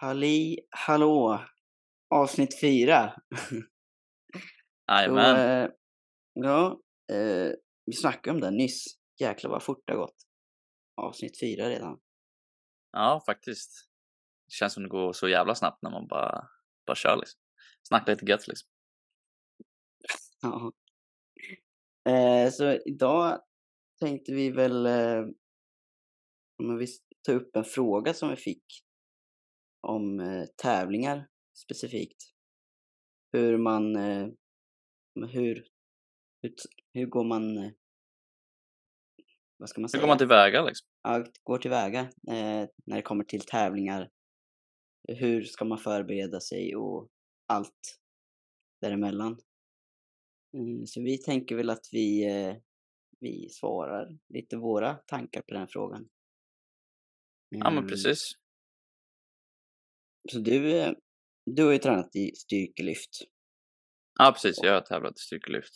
Halli hallå! Avsnitt fyra. Jajamän. eh, ja, eh, vi snackade om det nyss. Jäklar vad fort det har gått. Avsnitt fyra redan. Ja, faktiskt. Det känns som det går så jävla snabbt när man bara, bara kör liksom. Snackar lite gött liksom. Ja. Eh, så idag tänkte vi väl om vi ta upp en fråga som vi fick om eh, tävlingar specifikt. Hur man, eh, hur, hur, hur går man, eh, vad ska man Hur säga? går man tillväga liksom? ja, går tillväga eh, när det kommer till tävlingar. Hur ska man förbereda sig och allt däremellan. Mm, så vi tänker väl att vi, eh, vi svarar lite våra tankar på den frågan. Ja, men Mm, precis. Så du, eh, du har ju tränat i styrkelyft. Ja, precis. Jag har tävlat i styrkelyft.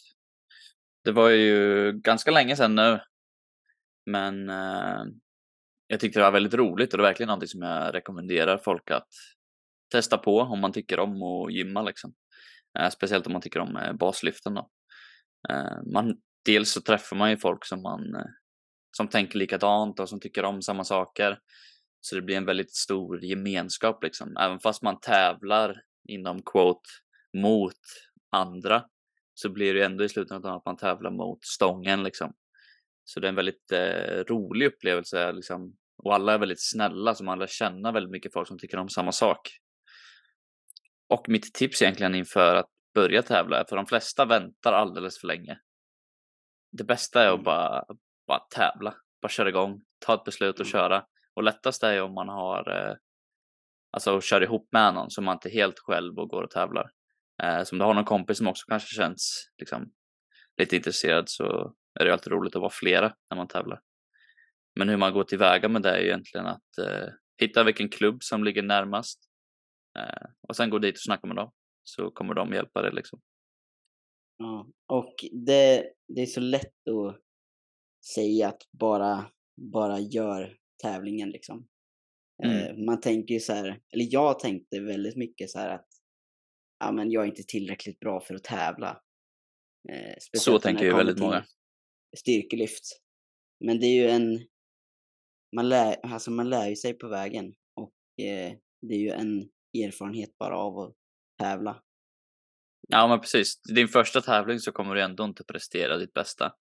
Det var ju ganska länge sedan nu. Men eh, jag tyckte det var väldigt roligt och det är verkligen någonting som jag rekommenderar folk att testa på om man tycker om att gymma liksom. Eh, speciellt om man tycker om eh, baslyften då. Eh, man, dels så träffar man ju folk som man eh, som tänker likadant och som tycker om samma saker. Så det blir en väldigt stor gemenskap liksom. Även fast man tävlar inom quote mot andra så blir det ju ändå i slutändan att man tävlar mot stången liksom. Så det är en väldigt eh, rolig upplevelse liksom. Och alla är väldigt snälla så man lär känna väldigt mycket folk som tycker om samma sak. Och mitt tips egentligen inför att börja tävla är för de flesta väntar alldeles för länge. Det bästa är att Mm. bara, bara tävla, bara köra igång, ta ett beslut och Mm. köra. Och lättast är ju om man har, eh, alltså kör ihop med någon så man inte är helt själv och går och tävlar. Eh, så om du har någon kompis som också kanske känns liksom, lite intresserad så är det ju alltid roligt att vara flera när man tävlar. Men hur man går tillväga med det är ju egentligen att eh, hitta vilken klubb som ligger närmast eh, och sen gå dit och snacka med dem så kommer de hjälpa dig liksom. Ja, och det, det är så lätt att säga att bara, bara gör tävlingen liksom. Mm. Eh, man tänker ju så här, eller jag tänkte väldigt mycket så här att ja, men jag är inte tillräckligt bra för att tävla. Eh, Så tänker ju väldigt många. Styrkelyft. Men det är ju en, man lär, alltså man lär ju sig på vägen och eh, det är ju en erfarenhet bara av att tävla. Ja men precis, din första tävling så kommer du ändå inte prestera ditt bästa.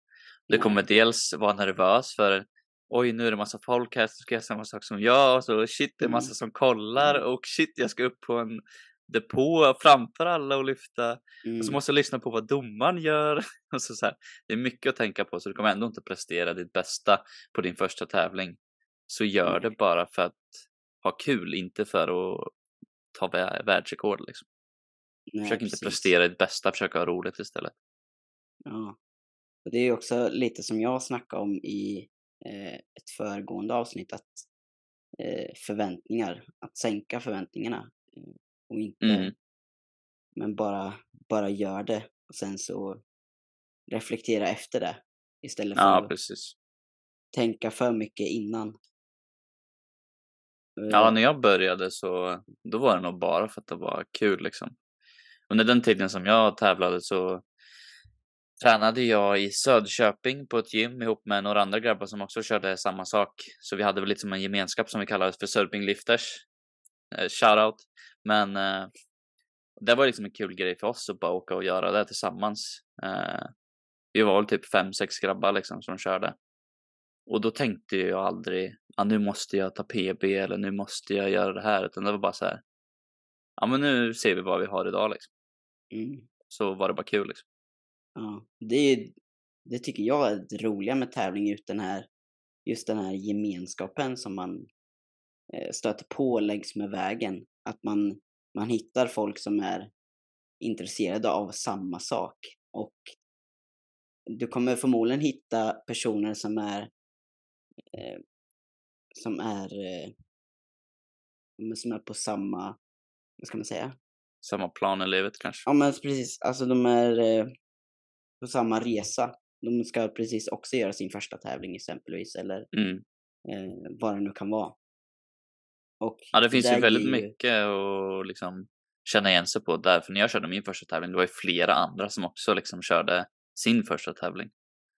Du kommer dels vara nervös för oj nu är det massa folk här som ska göra samma sak som jag och så shit det är massa Mm. som kollar Mm. och shit jag ska upp på en depå framför alla och lyfta och så Mm. måste jag lyssna på vad domaren gör. Och så så här, det är mycket att tänka på så du kommer ändå inte prestera ditt bästa på din första tävling. Så gör det Nej. bara för att ha kul, inte för att ta vä- världsrekord liksom. Nej, Försök inte precis. prestera ditt bästa, försök ha roligt istället. Ja. Och det är också lite som jag snackade om i ett föregående avsnitt att eh, förväntningar, att sänka förväntningarna eh, och inte, Mm. men bara, bara gör det och sen så reflektera efter det istället för Ja, att precis. tänka för mycket innan. Ja, Eh, när jag började så då var det nog bara för att det var kul liksom. Under den tiden som jag tävlade så tränade jag i Söderköping på ett gym ihop med några andra grabbar som också körde samma sak. Så vi hade väl lite som en gemenskap som vi kallade för Söderping Lifters. Eh, shoutout. Men eh, det var liksom en kul grej för oss att bara åka och göra det tillsammans. Eh, vi var väl typ fem, sex grabbar liksom som körde. Och då tänkte jag aldrig, ja nu måste jag ta PB eller nu måste jag göra det här. Utan det var bara så här, ja men nu ser vi vad vi har idag liksom. mm, Så var det bara kul liksom. Ja. det, är, det tycker jag är det roliga med tävling, just den här, just den här gemenskapen som man eh, stöter på längs med vägen. Att man, man hittar folk som är intresserade av samma sak. Och du kommer förmodligen hitta personer som är eh, som är eh, som är på samma, vad ska man säga? Samma plan i livet kanske. Ja men precis, alltså de är eh, på samma resa. De ska precis också göra sin första tävling exempelvis eller Mm. eh, vad det nu kan vara. Och Ja, det finns ju väldigt ju- mycket att liksom känna igen sig på där. För när jag körde min första tävling, det var ju flera andra som också liksom körde sin första tävling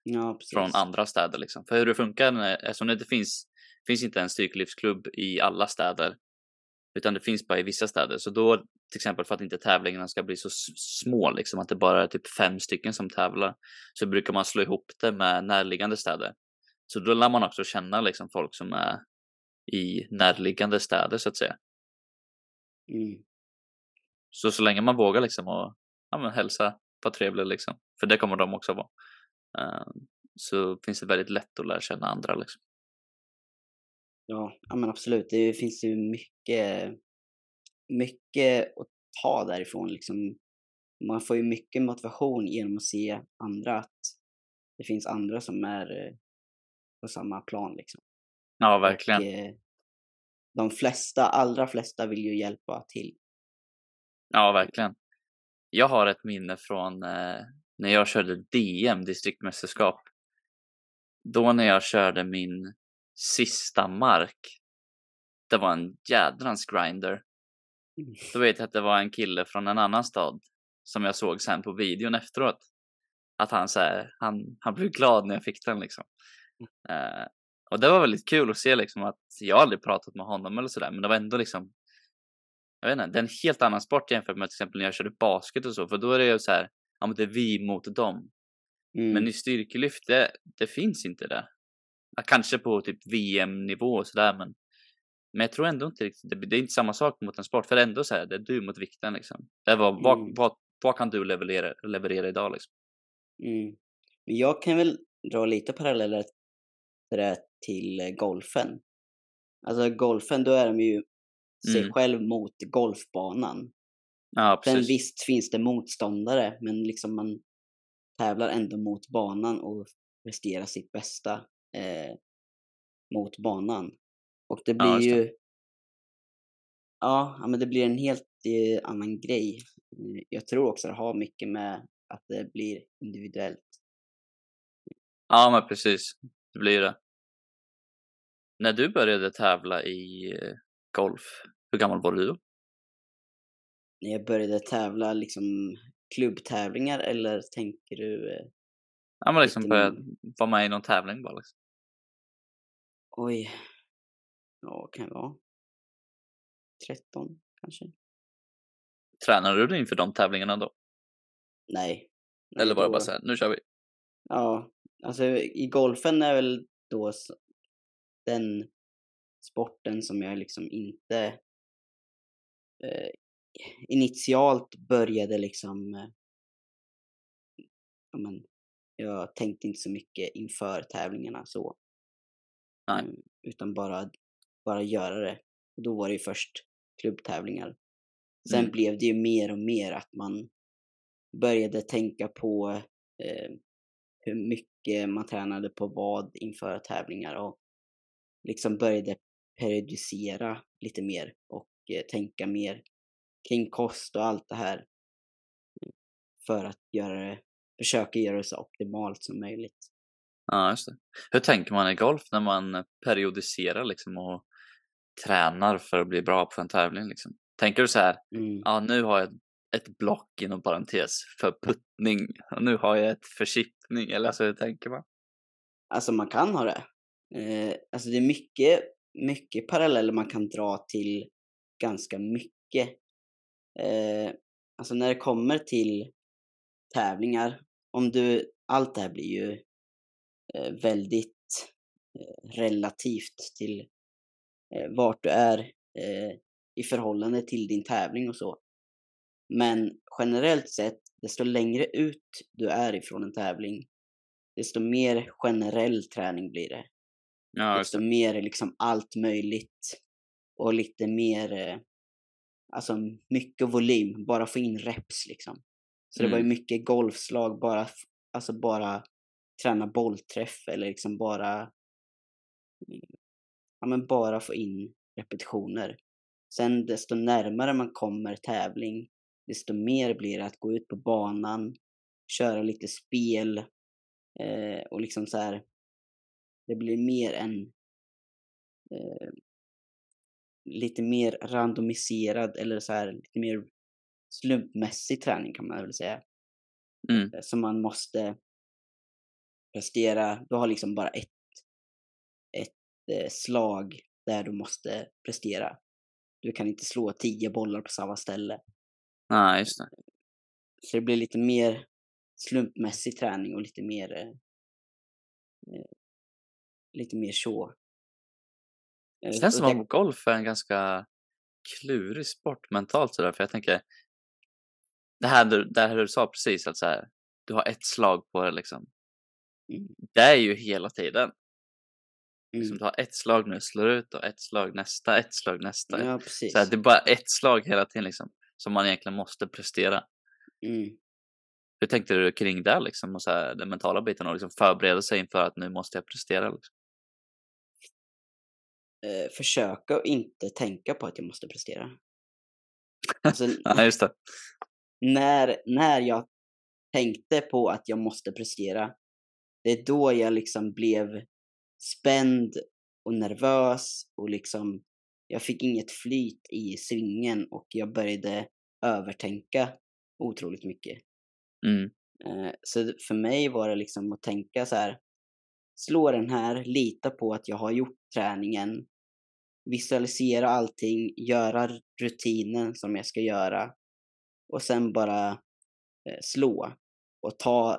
Ja, från andra städer liksom. För hur det funkar, när- eftersom det inte finns, finns inte en styrkelyftsklubb i alla städer, utan det finns bara i vissa städer. Så då, till exempel för att inte tävlingarna ska bli så små, liksom att det bara är typ fem stycken som tävlar, så brukar man slå ihop det med närliggande städer. Så då lär man också känna liksom folk som är i närliggande städer så att säga. Mm. Så så länge man vågar liksom och ja, men hälsa, vara trevlig liksom, för det kommer de också vara. Eh, så finns det väldigt lätt att lära känna andra liksom. Ja, ja, men absolut. Det finns ju mycket, mycket att ta därifrån. Liksom. Man får ju mycket motivation genom att se andra, att det finns andra som är eh, på samma plan. Liksom. Ja, verkligen. Och, eh, de flesta, allra flesta vill ju hjälpa till. Ja, verkligen. Jag har ett minne från eh, när jag körde DM, distriktmästerskap. Då när jag körde min sista mark. Det var en jädrans grinder. Då vet jag att det var en kille från en annan stad som jag såg sen på videon efteråt. Att han, så här, han, han blev glad när jag fick den liksom. Eh, och det var väldigt kul att se liksom att jag aldrig pratat med honom eller sådär, men det var ändå liksom. Jag vet inte, det är en helt annan sport jämfört med till exempel när jag körde basket och så, för då är det ju så här, ja men det är vi mot dem. Mm. Men i styrkelyft, det, det finns inte det. Kanske på typ VM-nivå och sådär, men men jag tror ändå inte riktigt, det, det är inte samma sak mot en sport, för det är ändå så här, det är du mot vikten liksom. Det var, vad, Mm. vad, vad kan du leverera, leverera idag liksom? Mm. Men jag kan väl dra lite paralleller till golfen. Alltså golfen, då är de ju sig Mm. själv mot golfbanan. Ja, Sen visst finns det motståndare, men liksom man tävlar ändå mot banan och presterar sitt bästa eh, mot banan. Och det Ja, blir just det. ju... Ja, ja, men det blir en helt eh, annan grej. Eh, Jag tror också det har mycket med att det blir individuellt. Ja, men precis. Det blir det. När du började tävla i eh, golf, hur gammal var du då? När jag började tävla liksom klubbtävlingar eller tänker du... Eh, Ja, men liksom började vara med i någon tävling bara liksom. Oj. Ja, vad kan det vara? 13 kanske? Tränade du inför de tävlingarna då? Nej. Eller var det bara så här, nu kör vi? Ja, alltså i golfen är väl då den sporten som jag liksom inte eh, initialt började liksom eh, men, jag tänkte inte så mycket inför tävlingarna så. Nej. Mm, utan bara, bara göra det. Och då var det ju först klubbtävlingar. Sen Mm. blev det ju mer och mer att man började tänka på eh, hur mycket man tränade på vad inför tävlingar och liksom började periodisera lite mer och eh, tänka mer kring kost och allt det här. För att göra det, försöka göra det så optimalt som möjligt. Ja, just det. Hur tänker man i golf när man periodiserar liksom och tränar för att bli bra på en tävling liksom? Tänker du så här, Mm. ja nu har jag ett block inom parentes för puttning och nu har jag ett för chippning eller alltså hur tänker man? Alltså man kan ha det. Eh, alltså det är mycket, mycket paralleller man kan dra till ganska mycket. Eh, alltså när det kommer till tävlingar, om du, allt det här blir ju eh, väldigt eh, relativt till eh, vart du är eh, i förhållande till din tävling och så. Men generellt sett, desto längre ut du är ifrån en tävling, desto mer generell träning blir det. Ja, desto det. mer liksom allt möjligt. Och lite mer, eh, alltså mycket volym, bara få in reps liksom. Så det var ju Mm. mycket golfslag, bara, alltså bara träna bollträff eller liksom bara, ja men bara få in repetitioner. Sen desto närmare man kommer tävling, desto mer blir det att gå ut på banan, köra lite spel eh, och liksom så här. Det blir mer en eh, lite mer randomiserad eller så här lite mer slumpmässig träning kan man väl säga. Mm. Som man måste prestera. Du har liksom bara ett, ett eh, slag där du måste prestera. Du kan inte slå tio bollar på samma ställe. Nej, just det. Så det blir lite mer slumpmässig träning och lite mer eh, eh lite mer så. Det känns som att golf är en ganska klurig sport mentalt sådär, för jag tänker det här det här du sa precis, att så här, du har ett slag på det liksom. Det är ju hela tiden. Liksom, Mm. du har ett slag nu, slår ut och ett slag nästa, ett slag nästa. Ja, precis. Så här, det är bara ett slag hela tiden liksom, som man egentligen måste prestera. Mm. Hur tänkte du kring det liksom, och så här, den mentala biten och liksom förbereda sig inför att nu måste jag prestera? Liksom. Eh, försöka att inte tänka på att jag måste prestera. Alltså, Ja, just det. när, när jag tänkte på att jag måste prestera, det är då jag liksom blev spänd och nervös och liksom jag fick inget flyt i svingen och jag började övertänka otroligt mycket. Mm. Eh, Så för mig var det liksom att tänka så här, slå den här, lita på att jag har gjort träningen, visualisera allting, göra rutinen som jag ska göra och sen bara eh, slå och ta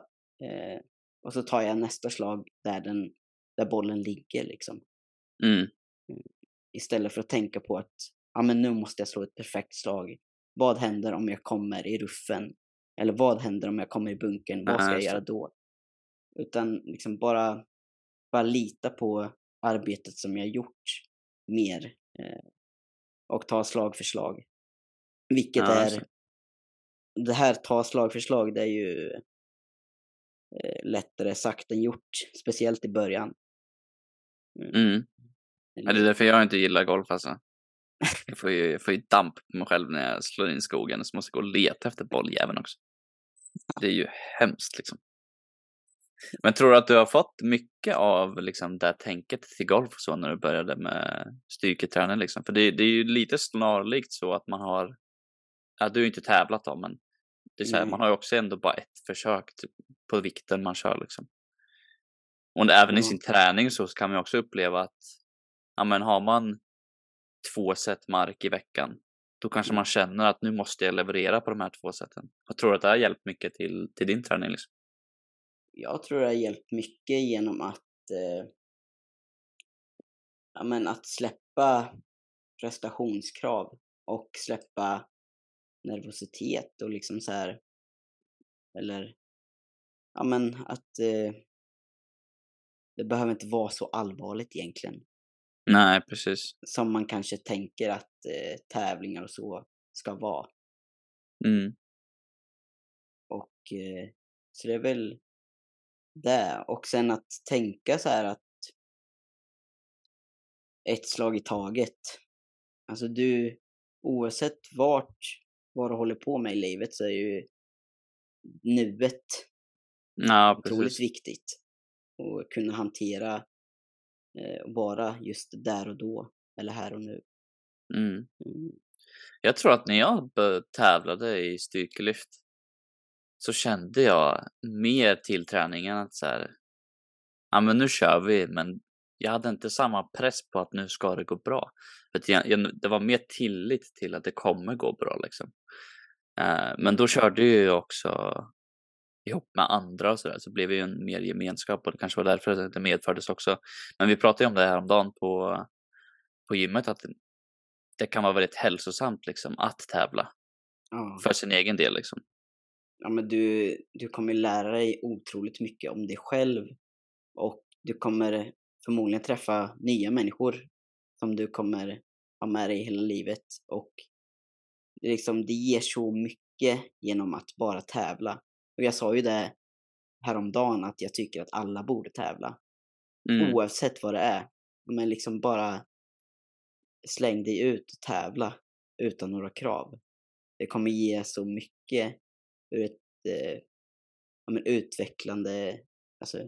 eh, och så tar jag nästa slag där, den, där bollen ligger liksom. Mm. Istället för att tänka på att ja, men nu måste jag slå ett perfekt slag. Vad händer om jag kommer i ruffen? Eller vad händer om jag kommer i bunkern? Vad ska jag göra då? Utan liksom bara, bara lita på arbetet som jag gjort mer. Eh, och ta slag för slag. Vilket Ja, är... Det här ta slag för slag, det är ju lättare sagt än gjort. Speciellt i början. Mm. Ja, det är därför jag inte gillar golf alltså. Jag får ju, jag får ju damp på mig själv när jag slår in skogen så måste jag gå och leta efter bolljäveln också. Det är ju hemskt liksom. Men tror du att du har fått mycket av liksom, det här tänket till golf och så när du började med styrketräning liksom? För det, det är ju lite snarlikt så att man har, ja du har ju inte tävlat då men det är så här, Nej. man har ju också ändå bara ett försök typ, på vikten man kör liksom. Och även i Ja. sin träning så kan man också uppleva att ja, men har man två set mark i veckan, då kanske Mm. man känner att nu måste jag leverera på de här två sätten. Jag tror att det har hjälpt mycket till, till din träning. Liksom. Jag tror det har hjälpt mycket genom att, eh, ja, men att släppa prestationskrav och släppa nervositet och liksom så här, eller ja men att eh, det behöver inte vara så allvarligt egentligen Nej, precis. som man kanske tänker att eh, tävlingar och så ska vara. Mm. Och eh, så det är väl det. Och sen att tänka så här att ett slag i taget. Alltså du, oavsett vart, vad du håller på med i livet så är ju nuet Ja, otroligt viktigt. Och kunna hantera eh, och vara just där och då, eller här och nu. Mm. Mm. Jag tror att när jag tävlade i styrkelyft så kände jag mer till träningen att så här, ja men nu kör vi, men jag hade inte samma press på att nu ska det gå bra. Det var mer tillit till att det kommer gå bra liksom. Eh, men då körde jag ju också ihop med andra och sådär, så blev det ju en mer gemenskap och det kanske var därför det medfördes också. Men vi pratade ju om det här om dagen på, på gymmet, att det, kan vara väldigt hälsosamt liksom att tävla Ja. för sin egen del liksom. ja, men du, du kommer lära dig otroligt mycket om dig själv och du kommer förmodligen träffa nya människor som du kommer ha med dig hela livet och liksom, det ger så mycket genom att bara tävla. Och jag sa ju det häromdagen att jag tycker att alla borde tävla Mm. oavsett vad det är. Men liksom bara släng dig ut och tävla utan några krav. Det kommer ge så mycket ur ett eh, ja, men utvecklande alltså,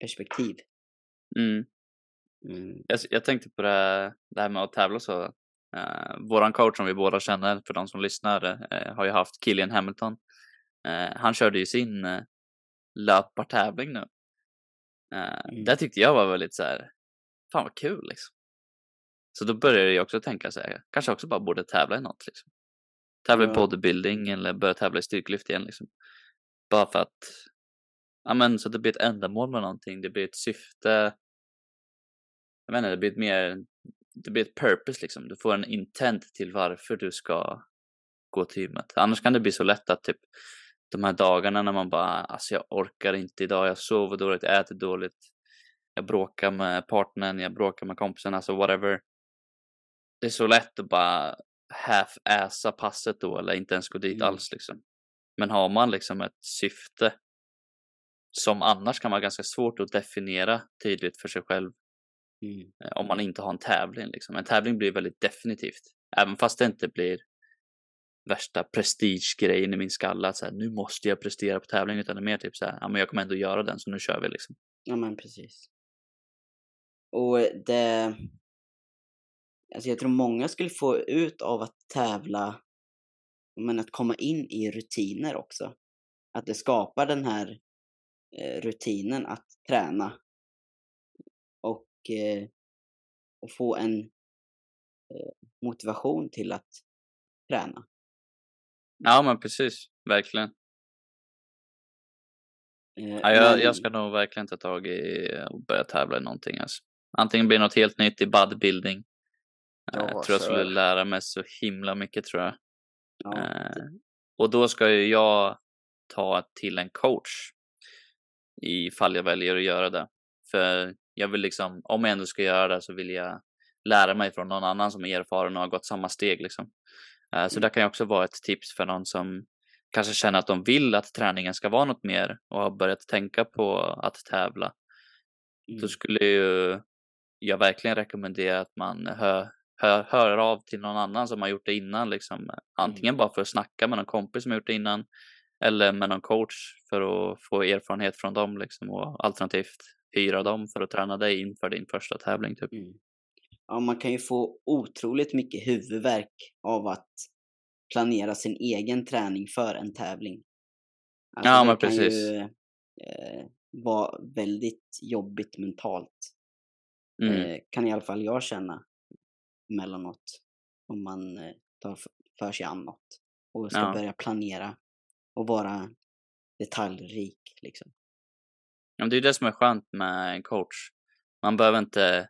perspektiv. Mm. Mm. Jag, jag tänkte på det, det här med att tävla så. Uh, våran coach som vi båda känner, för de som lyssnar, uh, har ju haft Killian Hamilton. Uh, han körde ju sin uh, löpartävling nu. Mm. Det tyckte jag var väldigt så här, fan vad kul liksom. Så då började jag också tänka så här, kanske också bara borde tävla i något liksom. Tävla i bodybuilding eller börja tävla i styrkelyft igen liksom. Bara för att, ja men så det blir ett ändamål med någonting, det blir ett syfte. Jag menar, det blir ett mer, det blir ett purpose liksom. Du får en intent till varför du ska gå till gymmet. Annars kan det bli så lätt att typ de här dagarna när man bara, alltså jag orkar inte idag, jag sover dåligt, äter dåligt, jag bråkar med partnern, jag bråkar med kompisen, alltså whatever. Det är så lätt att bara half-assa passet då eller inte ens gå dit mm. alls liksom. Men har man liksom ett syfte som annars kan vara ganska svårt att definiera tydligt för sig själv mm. Eh, om man inte har en tävling. Liksom. En tävling blir väldigt definitivt, även fast det inte blir värsta prestigegrejen i min skalle att så här, nu måste jag prestera på tävling utan det är mer typ så här, ja men jag kommer ändå göra den så nu kör vi liksom. Ja men precis. Och eh, det, alltså jag tror många skulle få ut av att tävla, men att komma in i rutiner också. Att det skapar den här eh, rutinen att träna. Och, eh, och få en eh, motivation till att träna. Ja men precis, verkligen. Eh, ja, jag, men... jag ska nog verkligen ta tag i och börja tävla i någonting. Alltså. Antingen blir något helt nytt i bodybuilding Ja, jag tror jag skulle lära mig så himla mycket tror jag. Ja. Eh, och då ska ju jag ta till en coach ifall jag väljer att göra det. För jag vill liksom, om jag ändå ska göra det så vill jag lära mig från någon annan som är erfaren och har gått samma steg liksom. Eh, så mm. det kan ju också vara ett tips för någon som kanske känner att de vill att träningen ska vara något mer och har börjat tänka på att tävla. Mm. Då skulle ju jag verkligen rekommendera att man hör, hör, hör av till någon annan som har gjort det innan. Liksom. Antingen mm. bara för att snacka med någon kompis som har gjort det innan eller med någon coach för att få erfarenhet från dem liksom, och alternativt hyra dem för att träna dig inför din första tävling. Typ. Mm. Ja, man kan ju få otroligt mycket huvudvärk av att planera sin egen träning för en tävling. Alltså, ja, men precis. Ju eh, vara väldigt jobbigt mentalt. Mm. Eh, kan i alla fall jag känna mellanåt. Om man eh, tar för sig an något och ska ja. börja planera och vara detaljrik liksom. Ja, det är det som är skönt med en coach. Man behöver inte,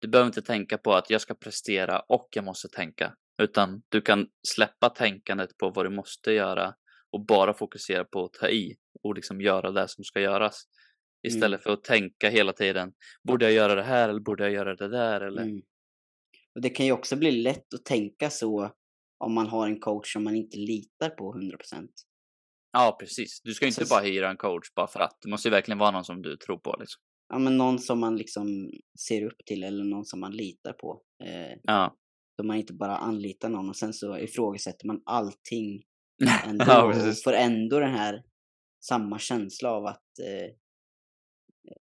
du behöver inte tänka på att jag ska prestera och jag måste tänka, utan du kan släppa tänkandet på vad du måste göra och bara fokusera på att ta i och liksom göra det som ska göras. Istället mm. för att tänka hela tiden, borde jag göra det här eller borde jag göra det där eller? Mm. Och det kan ju också bli lätt att tänka så om man har en coach som man inte litar på 100%. Ja, precis. Du ska inte så... bara hyra en coach bara för att. Det måste ju verkligen vara någon som du tror på. Liksom. Ja, men någon som man liksom ser upp till eller någon som man litar på. Eh, ja. Så man inte bara anlitar någon och sen så ifrågasätter man allting ändå ja, och får ändå den här samma känsla av att eh, eh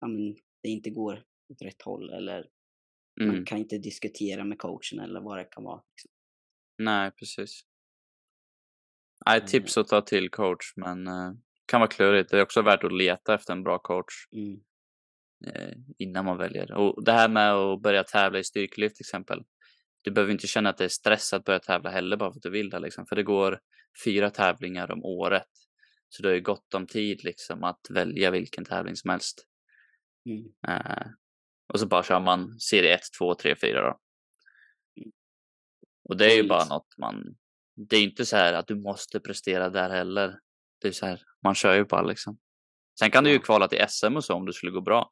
ja, men det inte går åt rätt håll eller Mm. Man kan inte diskutera med coachen eller vad det kan vara. Liksom. Nej, precis. Nej, tips att ta till coach, men uh, kan vara klurigt. Det är också värt att leta efter en bra coach mm. Uh, innan man väljer. Och det här med att börja tävla i styrkelyft till exempel. Du behöver inte känna att det är stress att börja tävla heller bara för att du vill det. Liksom. För det går fyra tävlingar om året. Så du har ju gott om tid liksom, att välja vilken tävling som helst. Mm. Uh, och så bara kör man serie 1, 2, 3, 4 då. Och det är ju bara något man, det är inte så här att du måste prestera där heller. Det är så här, man kör ju bara liksom. Sen kan du ju kvala till SM och så om det skulle gå bra.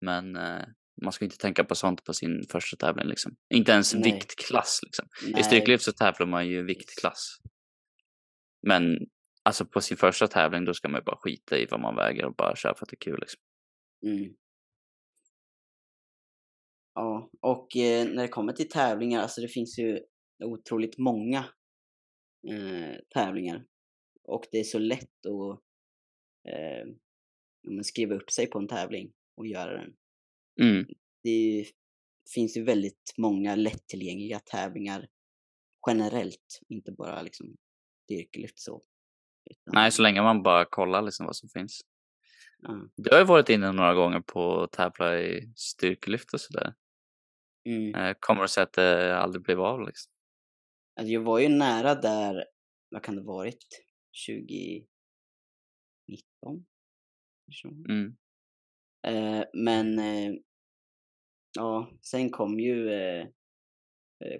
Men eh, man ska inte tänka på sånt på sin första tävling liksom. Inte ens Nej. viktklass liksom. Nej. I styrkelyft så tävlar man ju viktklass. Men alltså på sin första tävling då ska man ju bara skita i vad man väger och bara köra för att det är kul liksom. Mm. Ja, och eh, när det kommer till tävlingar, alltså det finns ju otroligt många eh, tävlingar. Och det är så lätt att eh, skriva upp sig på en tävling och göra den. Mm. Det finns ju väldigt många lättillgängliga tävlingar generellt, inte bara liksom styrkelyft så. Utan, Nej, så länge man bara kollar liksom vad som finns. Ja. Du har ju varit inne några gånger på att tävla i styrkelyft och sådär. Mm. Eh, Kommer det sig att det aldrig blev av liksom? Alltså jag var ju nära där, vad kan det varit, 2019? Så. Mm. Eh, men eh, ja, sen kom ju eh,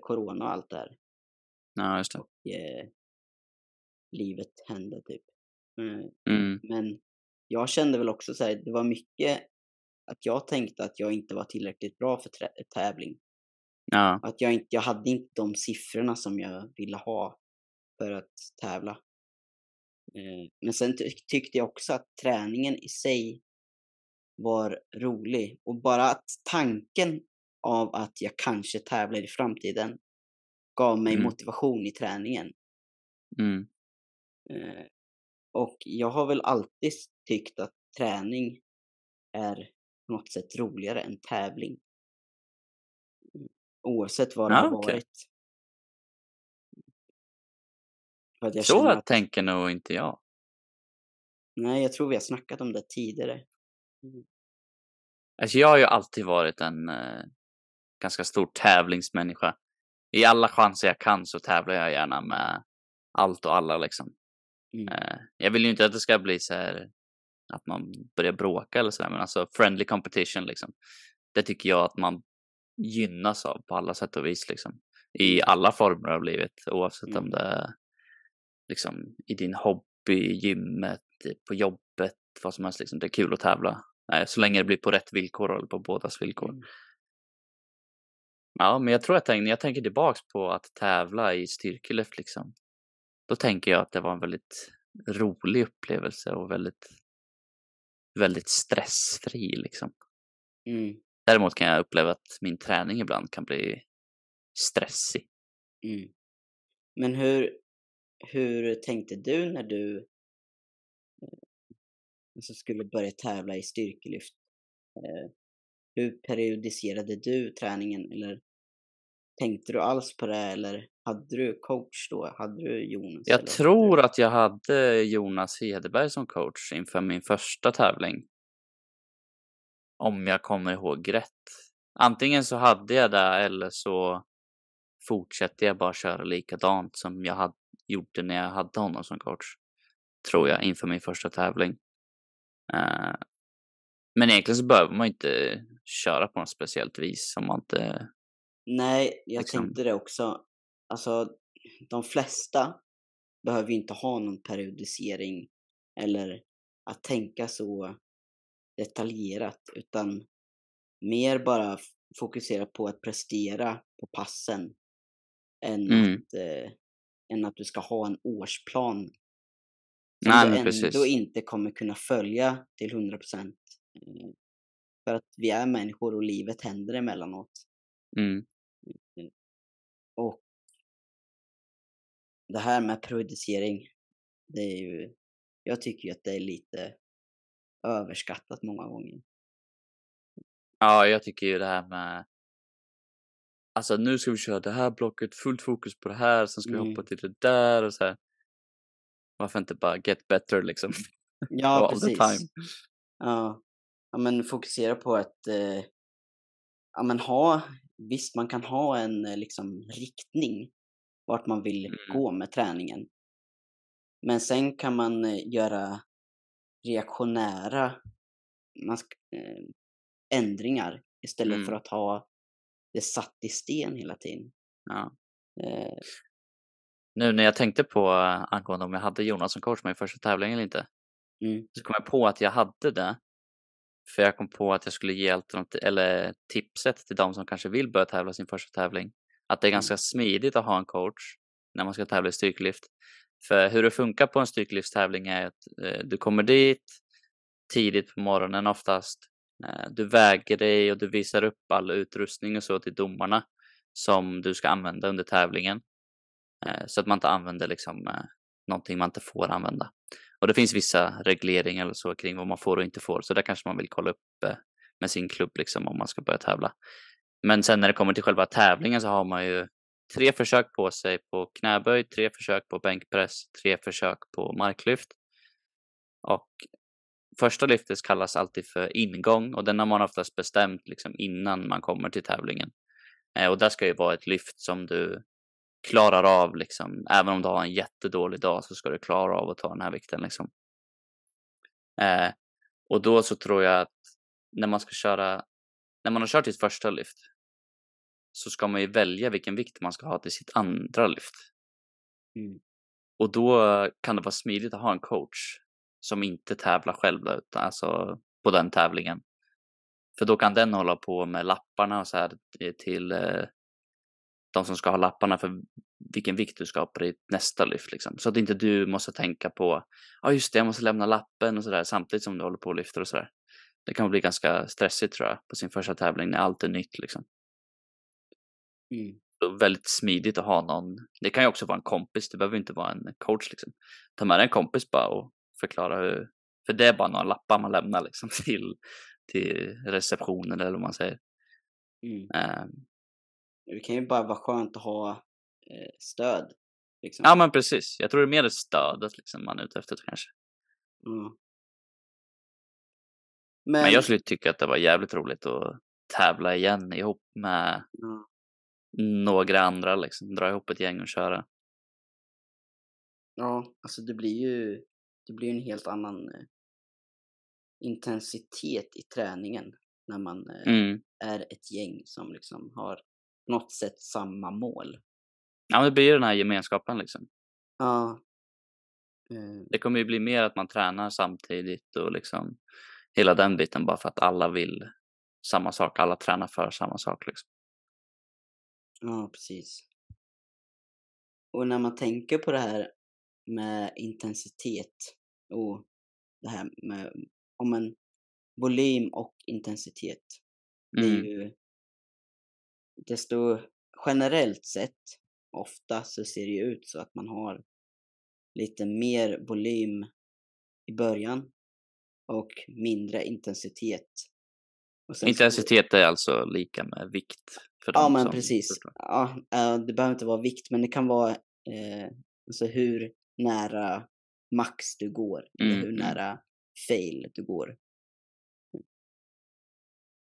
corona och allt det här Ja, just det. och livet hände typ. Eh, Mm. Men jag kände väl också så här, det var mycket att jag tänkte att jag inte var tillräckligt bra för tävling. Ja, Att jag, inte, jag hade inte de siffrorna som jag ville ha för att tävla. Men sen ty tyckte jag också att träningen i sig var rolig. Och bara att tanken av att jag kanske tävlar i framtiden gav mig Mm. motivation i träningen. mm. Eh, Och jag har väl alltid tyckt att träning är på något sätt roligare än tävling. Mm. Oavsett vad det Ja, har okej. varit. För Så att, tänker nog inte jag. nej, jag tror vi har snackat om det tidigare. Mm. Alltså jag har ju alltid varit en eh, ganska stor tävlingsmänniska. I alla chanser jag kan så tävlar jag gärna med allt och alla liksom. Mm. Eh, jag vill ju inte att det ska bli så här att man börjar bråka eller så där, men alltså friendly competition liksom. Det tycker jag att man gynnas av på alla sätt och vis liksom. I alla former av livet oavsett om Mm. det är liksom i din hobby, gymmet, på jobbet, vad som helst liksom. Det är kul att tävla. Eh, så länge det blir på rätt villkor eller på bådas villkor. Mm. Ja, men jag tror att jag, när jag tänker tillbaks på att tävla i styrkelyft liksom. Då tänker jag att det var en väldigt rolig upplevelse och väldigt, väldigt stressfri liksom. Mm. Däremot kan jag uppleva att min träning ibland kan bli stressig. Mm. Men hur, hur tänkte du när du alltså skulle börja tävla i styrkelyft? Eh, hur periodiserade du träningen eller tänkte du alls på det eller hade du coach då? Hade du Jonas? Jag tror att jag hade Jonas Hedeberg som coach inför min första tävling. Om jag kommer ihåg rätt. Antingen så hade jag det eller så fortsätter jag bara köra likadant som jag hade, gjorde när jag hade honom som coach. Tror jag, inför min första tävling. Eh, men egentligen så behöver man inte köra på något speciellt vis om man inte... Nej, jag liksom- tänkte det också. Alltså, de flesta behöver ju inte ha någon periodisering eller att tänka så detaljerat utan mer bara fokusera på att prestera på passen än, Mm. att, eh, än att du ska ha en årsplan men ändå precis. inte kommer kunna följa till 100 procent. För att vi är människor och livet händer emellanåt. Mm. Och det här med periodisering, det är ju, jag tycker ju att det är lite överskattat många gånger. Ja, jag tycker ju det här med... Alltså nu ska vi köra det här blocket, fullt fokus på det här, sen ska vi hoppa Mm. till det där och så här. Varför inte bara get better liksom? Ja, All the precis. time. Ja. ja, men fokusera på att eh, ja, men ha, visst man kan ha en eh, liksom riktning vart man vill Mm. gå med träningen. Men sen kan man eh, göra reaktionära man ska, eh, ändringar istället Mm. för att ha det satt i sten hela tiden. Ja. Eh, Nu när jag tänkte på eh, angående om jag hade Jonas som coach med i första tävlingen eller inte. mm, Så kom jag på att jag hade det. För jag kom på att jag skulle ge alternativ, eller tipset till de som kanske vill börja tävla sin första tävling. Att det är Mm. ganska smidigt att ha en coach när man ska tävla i styrkelyft. För hur det funkar på en styrkelyftstävling är att eh, du kommer dit tidigt på morgonen oftast. Eh, du väger dig och du visar upp all utrustning och så till domarna som du ska använda under tävlingen. Eh, så att man inte använder liksom eh, någonting man inte får använda. Och det finns vissa regleringar eller så kring vad man får och inte får. Så där kanske man vill kolla upp eh, med sin klubb liksom om man ska börja tävla. men sen när det kommer till själva tävlingen så har man ju tre försök på sig på knäböj, tre försök på bänkpress, tre försök på marklyft. Och första lyftet kallas alltid för ingång och den har man oftast bestämt liksom innan man kommer till tävlingen. Och där ska ju vara ett lyft som du klarar av liksom. Även om du har en jättedålig dag så ska du klara av att ta den här vikten liksom. Eh, och då så tror jag att när man ska köra, när man har kört sitt första lyft så ska man ju välja vilken vikt man ska ha till sitt andra lyft. Mm. Och då kan det vara smidigt att ha en coach som inte tävlar själv då, utan alltså på den tävlingen. För då kan den hålla på med lapparna och så här till eh, de som ska ha lapparna för vilken vikt du ska ha på ditt nästa lyft. Liksom. Så att inte du måste tänka på, ja ah, just det, jag måste lämna lappen och sådär samtidigt som du håller på och lyfter och sådär. Det kan bli ganska stressigt tror jag på sin första tävling när allt är nytt liksom. Mm. väldigt smidigt att ha någon. Det kan ju också vara en kompis, det behöver inte vara en coach liksom. Ta med en kompis bara och förklara hur, för det är bara några lappar man lämnar liksom till, till receptionen eller vad man säger. Mm. Um, det kan ju bara vara skönt att ha eh, stöd. Liksom. Ja men precis, jag tror det är mer stödet liksom man är ute efter kanske. Mm. Men... men jag skulle tycka att det var jävligt roligt att tävla igen ihop med mm. några andra liksom, dra ihop ett gäng och köra. Ja, alltså det blir ju det blir en helt annan eh, intensitet i träningen när man eh, mm. är ett gäng som liksom har något sätt samma mål. Ja, men det blir ju den här gemenskapen liksom. Ja. Eh. Det kommer ju bli mer att man tränar samtidigt och liksom hela den biten bara för att alla vill samma sak, alla tränar för samma sak liksom. Ja, precis. Och när man tänker på det här med intensitet och det här med om en volym och intensitet. Det är Mm. ju desto generellt sett, ofta så ser det ju ut så att man har lite mer volym i början och mindre intensitet. Intensitet är alltså lika med vikt. För Ja, men precis. Ja, eh, det behöver inte vara vikt, men det kan vara eh, alltså hur nära max du går, eller Mm, hur mm. nära fail du går.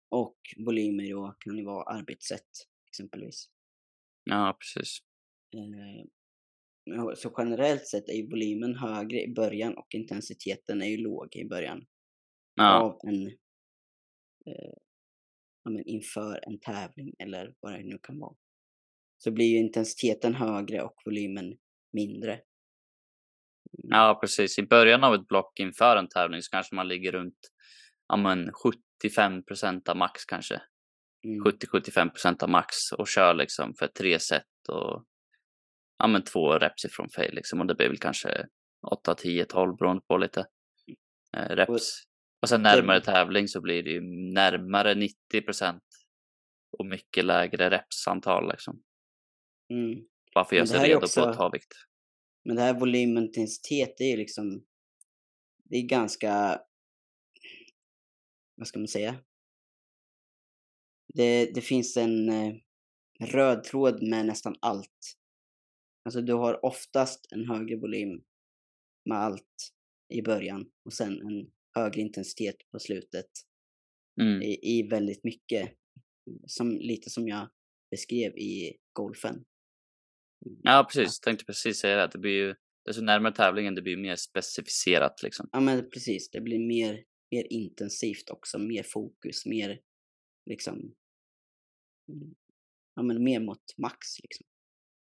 Och volymer då kan ju vara arbetssätt, exempelvis. Ja, precis. Eh, så generellt sett är ju volymen högre i början och intensiteten är ju låg i början Ja, av en eh, ja, men inför en tävling eller vad det nu kan vara. Så blir ju intensiteten högre och volymen mindre. Mm. ja, precis. I början av ett block inför en tävling så kanske man ligger runt ja, men 75 procent av max kanske. Mm. 70-75 procent av max och kör liksom för tre set och ja, men två reps ifrån fail liksom. Och det blir väl kanske 8, 10, 12 beroende på lite eh, reps. Och sen närmare tävling så blir det ju närmare 90 procent och mycket lägre repsantal liksom. Mm. Bara för att göra sig redo också- på att ta vikt. Men det här volymintensitet, det är ju liksom, det är ganska, vad ska man säga? Det, det finns en eh, röd tråd med nästan allt. Alltså du har oftast en högre volym med allt i början och sen en högre intensitet på slutet Mm. i, i väldigt mycket. Som, lite som jag beskrev i golfen. Ja, precis. Tänkte precis säga det. Det blir ju, desto närmare tävlingen, det blir mer specificerat liksom. Ja men precis, det blir mer, mer intensivt också, mer fokus, mer liksom, mm, ja men mer mot max liksom.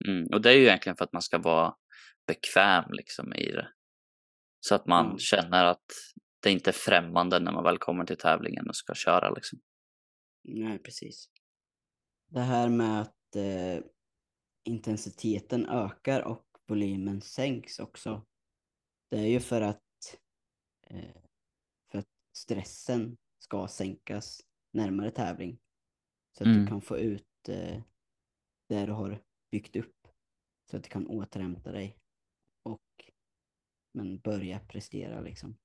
Mm. Och det är ju egentligen för att man ska vara bekväm liksom i det. Så att man Mm. känner att det inte är främmande när man väl kommer till tävlingen och ska köra liksom. Nej, precis. Det här med att eh, intensiteten ökar och volymen sänks också. Det är ju för att, eh, för att stressen ska sänkas närmare tävling. Så att Mm. du kan få ut eh, det du har byggt upp. Så att du kan återhämta dig och men börja prestera liksom.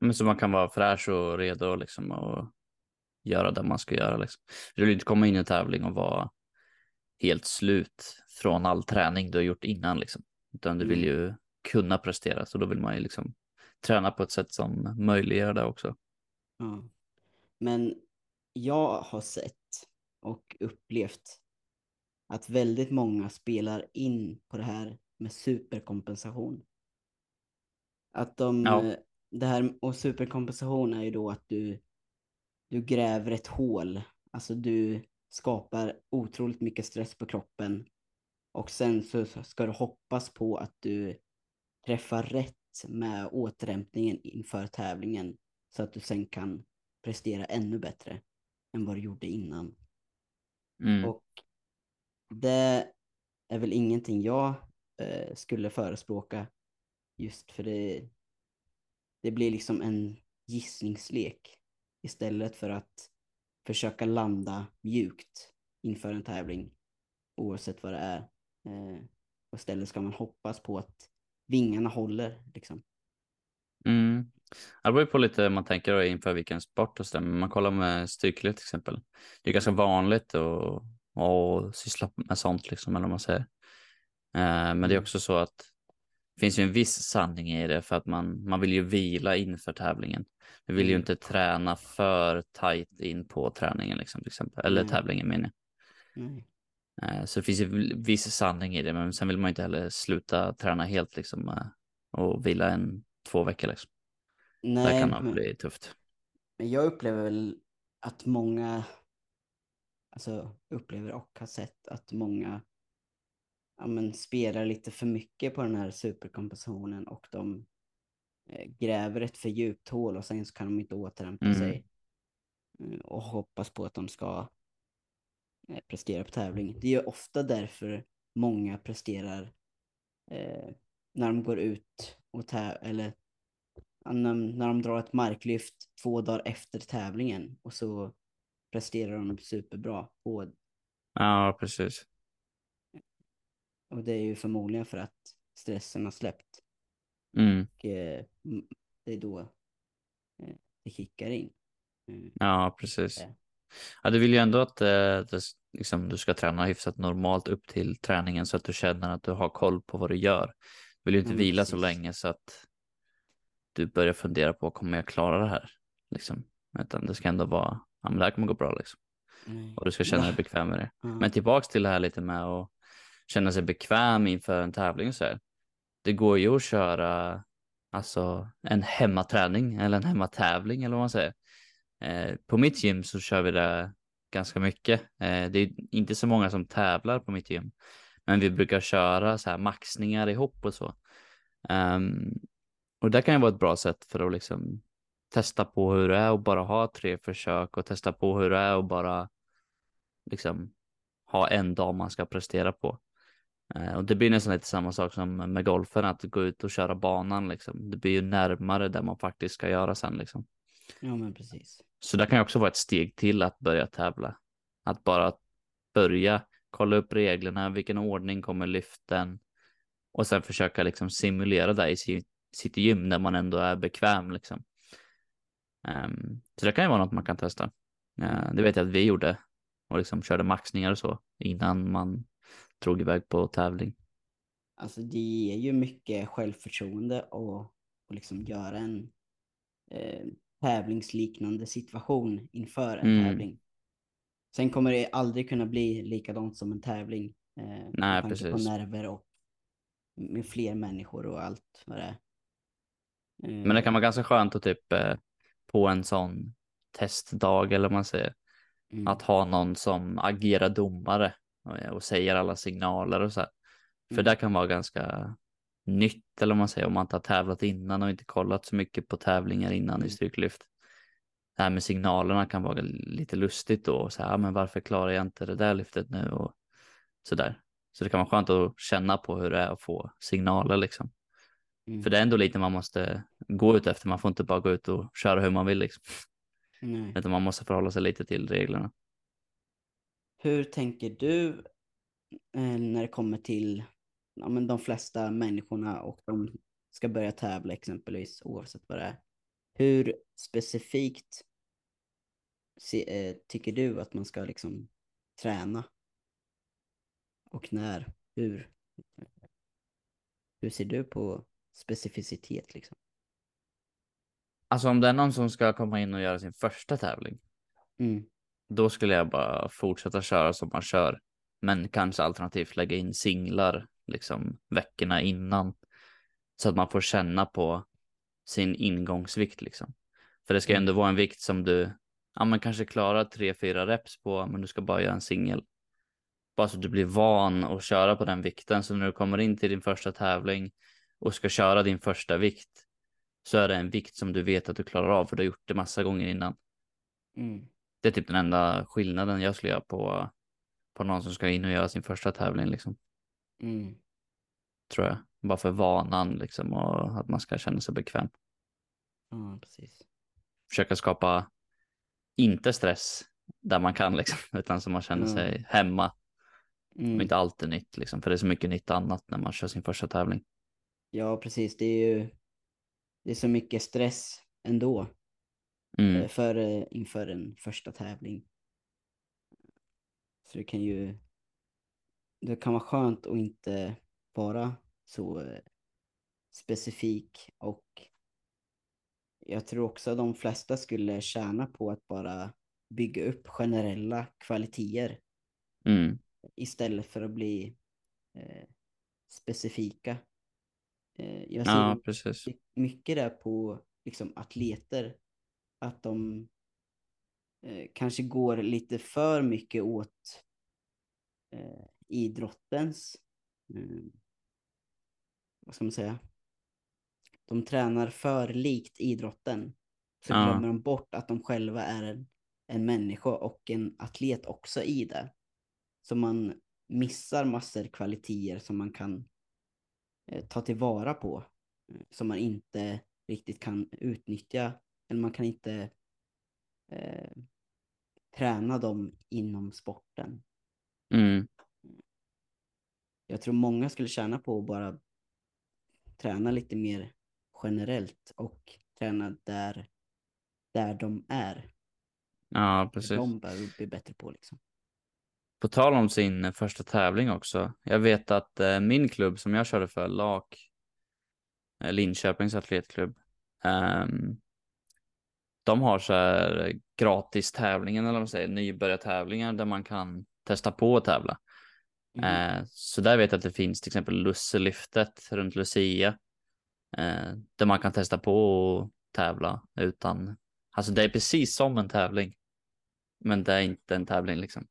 Men så man kan vara fräsch och redo liksom och göra det man ska göra. Liksom. Du vill inte komma in i en tävling och vara helt slut från all träning du har gjort innan. Liksom. Utan du vill Mm. ju kunna prestera, så då vill man ju liksom träna på ett sätt som möjliggör det också. Ja. Men jag har sett och upplevt att väldigt många spelar in på det här med superkompensation. Att de, Ja. det här, och superkompensation är ju då att du, du gräver ett hål. Alltså du skapar otroligt mycket stress på kroppen. Och sen så ska du hoppas på att du träffar rätt med återhämtningen inför tävlingen. Så att du sen kan prestera ännu bättre än vad du gjorde innan. Mm. Och det är väl ingenting jag eh, skulle förespråka just för det, det blir liksom en gissningslek istället för att försöka landa mjukt inför en tävling oavsett vad det är. Eh, och istället ska man hoppas på att vingarna håller liksom. Mm. Det beror på lite man tänker då inför vilken sport och så där. Men man kollar med styrkelyft till exempel. Det är ganska vanligt att, att syssla med sånt liksom, eller vad man säger. Eh, men det är Mm. också så att det finns ju en viss sanning i det för att man, man vill ju vila inför tävlingen. Du vill ju Mm. inte träna för tajt in på träningen liksom, till exempel. Eller Nej. tävlingen menar jag. Eh, så det finns ju viss sanning i det, men sen vill man ju inte heller sluta träna helt liksom eh, och vila en två veckor liksom. Det Nej, kan nog men- bli tufft. Men jag upplever väl att många, alltså upplever och har sett att många ja, men, spelar lite för mycket på den här superkompensationen och de eh, gräver ett för djupt hål och sen så kan de inte återhämta Mm. sig eh, och hoppas på att de ska eh, prestera på tävling. Det är ju ofta därför många presterar eh, när de går ut och tä- eller när, när de drar ett marklyft två dagar efter tävlingen och så presterar de superbra. Och, Ja, precis. och det är ju förmodligen för att stressen har släppt. Mm. Och, eh, det är då eh, det kickar in. Mm. Ja, precis. Ja. Ja, du vill ju ändå att eh, det, liksom, du ska träna hyfsat normalt upp till träningen så att du känner att du har koll på vad du gör. Du vill ju inte men vila så precis. länge så att du börjar fundera på kommer jag klara det här? Liksom. Utan det ska ändå vara, ja men det här kommer gå bra liksom. Nej. Och du ska känna dig bekväm med det. Ja. Men tillbaks till det här lite med att känna sig bekväm inför en tävling och så här. Det går ju att köra alltså en hemmaträning eller en hemmatävling eller vad man säger. Eh, på mitt gym så kör vi det ganska mycket. Eh, det är inte så många som tävlar på mitt gym, men vi brukar köra så här maxningar ihop och så. Um, och det kan ju vara ett bra sätt för att liksom testa på hur det är och bara ha tre försök och testa på hur det är och bara liksom ha en dag man ska prestera på. Eh, och det blir nästan lite samma sak som med golfen, att gå ut och köra banan liksom. Det blir ju närmare där man faktiskt ska göra sen liksom. ja, men precis. Så det kan ju också vara ett steg till att börja tävla. Att bara börja kolla upp reglerna, vilken ordning kommer lyften och sen försöka liksom simulera det i sitt gym där man ändå är bekväm liksom. Um, så det kan ju vara något man kan testa. Uh, det vet jag att vi gjorde och liksom körde maxningar och så innan man drog iväg på tävling. Alltså det ger ju mycket självförtroende och, och liksom göra en eh, tävlingsliknande situation inför en Mm. tävling. Sen kommer det aldrig kunna bli likadant som en tävling. Eh, Nej, precis. på nerver och med fler människor och allt vad det är. Eh, Men det kan vara ganska skönt att typ eh, på en sån testdag eller vad man säger mm, att ha någon som agerar domare och, och säger alla signaler och så här. För Mm. det kan vara ganska nytt eller vad man säger om man inte har tävlat innan och inte kollat så mycket på tävlingar innan Mm. i styrkelyft. Det här med signalerna kan vara lite lustigt då och så här, "Ja, men varför klarar jag inte det där lyftet nu och så där. Så det kan vara skönt att känna på hur det är att få signaler liksom. mm, För det är ändå lite man måste gå ut efter. Man får inte bara gå ut och köra hur man vill liksom. nej. Utan man måste förhålla sig lite till reglerna. Hur tänker du eh, när det kommer till ja, men de flesta människorna och de ska börja tävla exempelvis oavsett vad det är. Hur specifikt se, eh, tycker du att man ska liksom träna? Och när? Hur? Hur ser du på specificitet liksom? Alltså om det är någon som ska komma in och göra sin första tävling, Mm. då skulle jag bara fortsätta köra som man kör. Men kanske alternativt lägga in singlar liksom veckorna innan. Så att man får känna på sin ingångsvikt liksom. För det ska ju Mm. ändå vara en vikt som du, ja men kanske klarar tre, fyra reps på, men du ska bara göra en singel. Bara så att du blir van att köra på den vikten. Så när du kommer in till din första tävling och ska köra din första vikt så är det en vikt som du vet att du klarar av för du har gjort det massa gånger innan. Mm. Det är typ den enda skillnaden jag skulle göra på, på någon som ska in och göra sin första tävling liksom. Mm. Tror jag. Bara för vanan liksom och att man ska känna sig bekväm. Ja, precis. Försöka skapa inte stress där man kan liksom, utan så man känner Ja. sig hemma Mm. och inte alltid nytt liksom. För det är så mycket nytt annat när man kör sin första tävling. Ja, precis. Det är ju det är så mycket stress ändå Mm. eh, för, inför en första tävling. Så det kan ju det kan vara skönt att inte vara så eh, specifik och jag tror också att de flesta skulle tjäna på att bara bygga upp generella kvaliteter Mm. istället för att bli eh, specifika. Eh, jag ser Ja, precis. my- mycket där på liksom, atleter, att de eh, kanske går lite för mycket åt eh, idrottens, eh, vad ska man säga, de tränar för likt idrotten. Så Ja. glömmer de bort att de själva är en, en människa och en atlet också i det. Så man missar massor kvaliteter som man kan eh, ta tillvara på. eh, Som man inte riktigt kan utnyttja. Eller man kan inte eh, träna dem inom sporten. Mm. Jag tror många skulle tjäna på att bara träna lite mer generellt och träna där, där de är. Ja, precis. De behöver bli bättre på liksom. På tal om sin första tävling också. Jag vet att eh, min klubb som jag körde för, LAK, eh, Linköpings atletklubb, ehm, de har så här gratis tävlingar eller vad man säger, nybörjartävlingar där man kan testa på att tävla. Mhm. Eh, så där vet jag att det finns till exempel Lusselyftet runt Lucia. Eh, där man kan testa på att tävla utan, alltså det är precis som en tävling. Men det är inte en tävling liksom.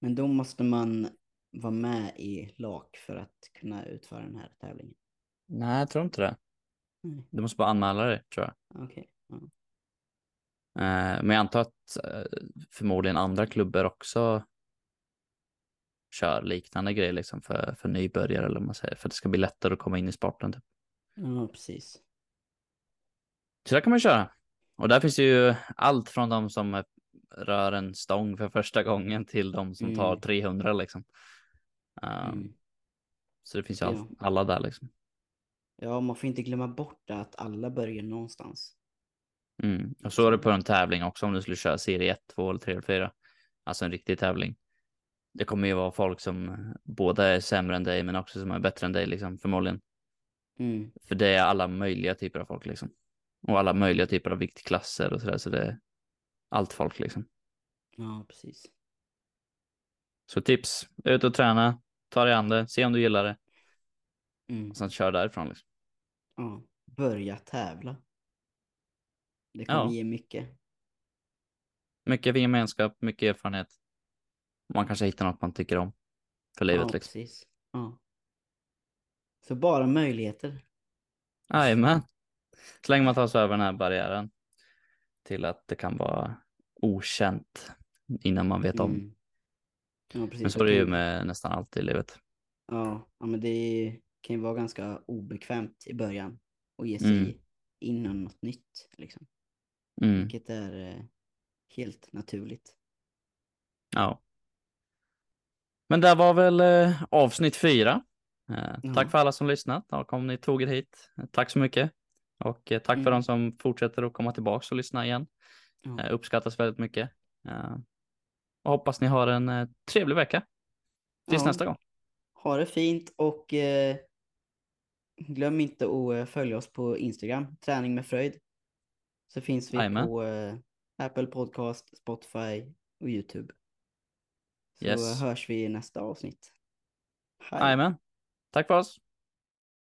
Men då måste man vara med i LAK för att kunna utföra den här tävlingen. Nej, jag tror inte det. Nej, Du måste bara anmäla dig tror jag. Okej. Ja. Eh, men jag antar att eh, förmodligen andra klubbar också kör liknande grejer liksom för, för nybörjare eller vad man säger. För att det ska bli lättare att komma in i sporten. Typ. ja, precis. Så där kan man köra. Och där finns ju allt från de som eh, rör en stång för första gången till de som tar Mm. 300 liksom. Eh, Mm. Så det finns ju Ja. all, alla där liksom. Ja, man får inte glömma bort att alla börjar någonstans. Mm. Och så är det på en tävling också om du skulle köra serie 1, 2 eller 3 eller 4. Alltså en riktig tävling. Det kommer ju vara folk som både är sämre än dig men också som är bättre än dig liksom förmodligen. Mm. För det är alla möjliga typer av folk liksom. Och alla möjliga typer av viktklasser och sådär så det är allt folk liksom. Ja, precis. Så tips, ut och träna, ta dig an det, se om du gillar det Mm. och sen kör därifrån liksom. Ja, börja tävla. Det Ja. kommer ge mycket. Mycket gemenskap, mycket erfarenhet. Man kanske hittar något man tycker om för livet ja, liksom. precis. Ja. Så bara möjligheter. Jajamän. Så länge man tar sig över den här barriären till att det kan vara okänt innan man vet om. Mm. Ja, precis. Men så är det ju med nästan allt i livet. Ja, ja men det kan ju vara ganska obekvämt i början att ge sig Mm. in i något nytt. Liksom. Mm. Vilket är eh, helt naturligt. Ja. Men det var väl eh, avsnitt fyra. Eh. Tack för alla som lyssnat och om ni tog er hit. Tack så mycket. Och tack för Mm. de som fortsätter att komma tillbaka och lyssna igen. Eh, uppskattas väldigt mycket. Och hoppas ni har en trevlig vecka. Tills Ja. nästa gång. Ha det fint och glöm inte att följa oss på Instagram, träning med fröjd. Så finns vi Jajamän. på eh, Apple Podcast, Spotify och YouTube. Så Yes. hörs vi i nästa avsnitt. Hej. Jajamän. Tack för oss.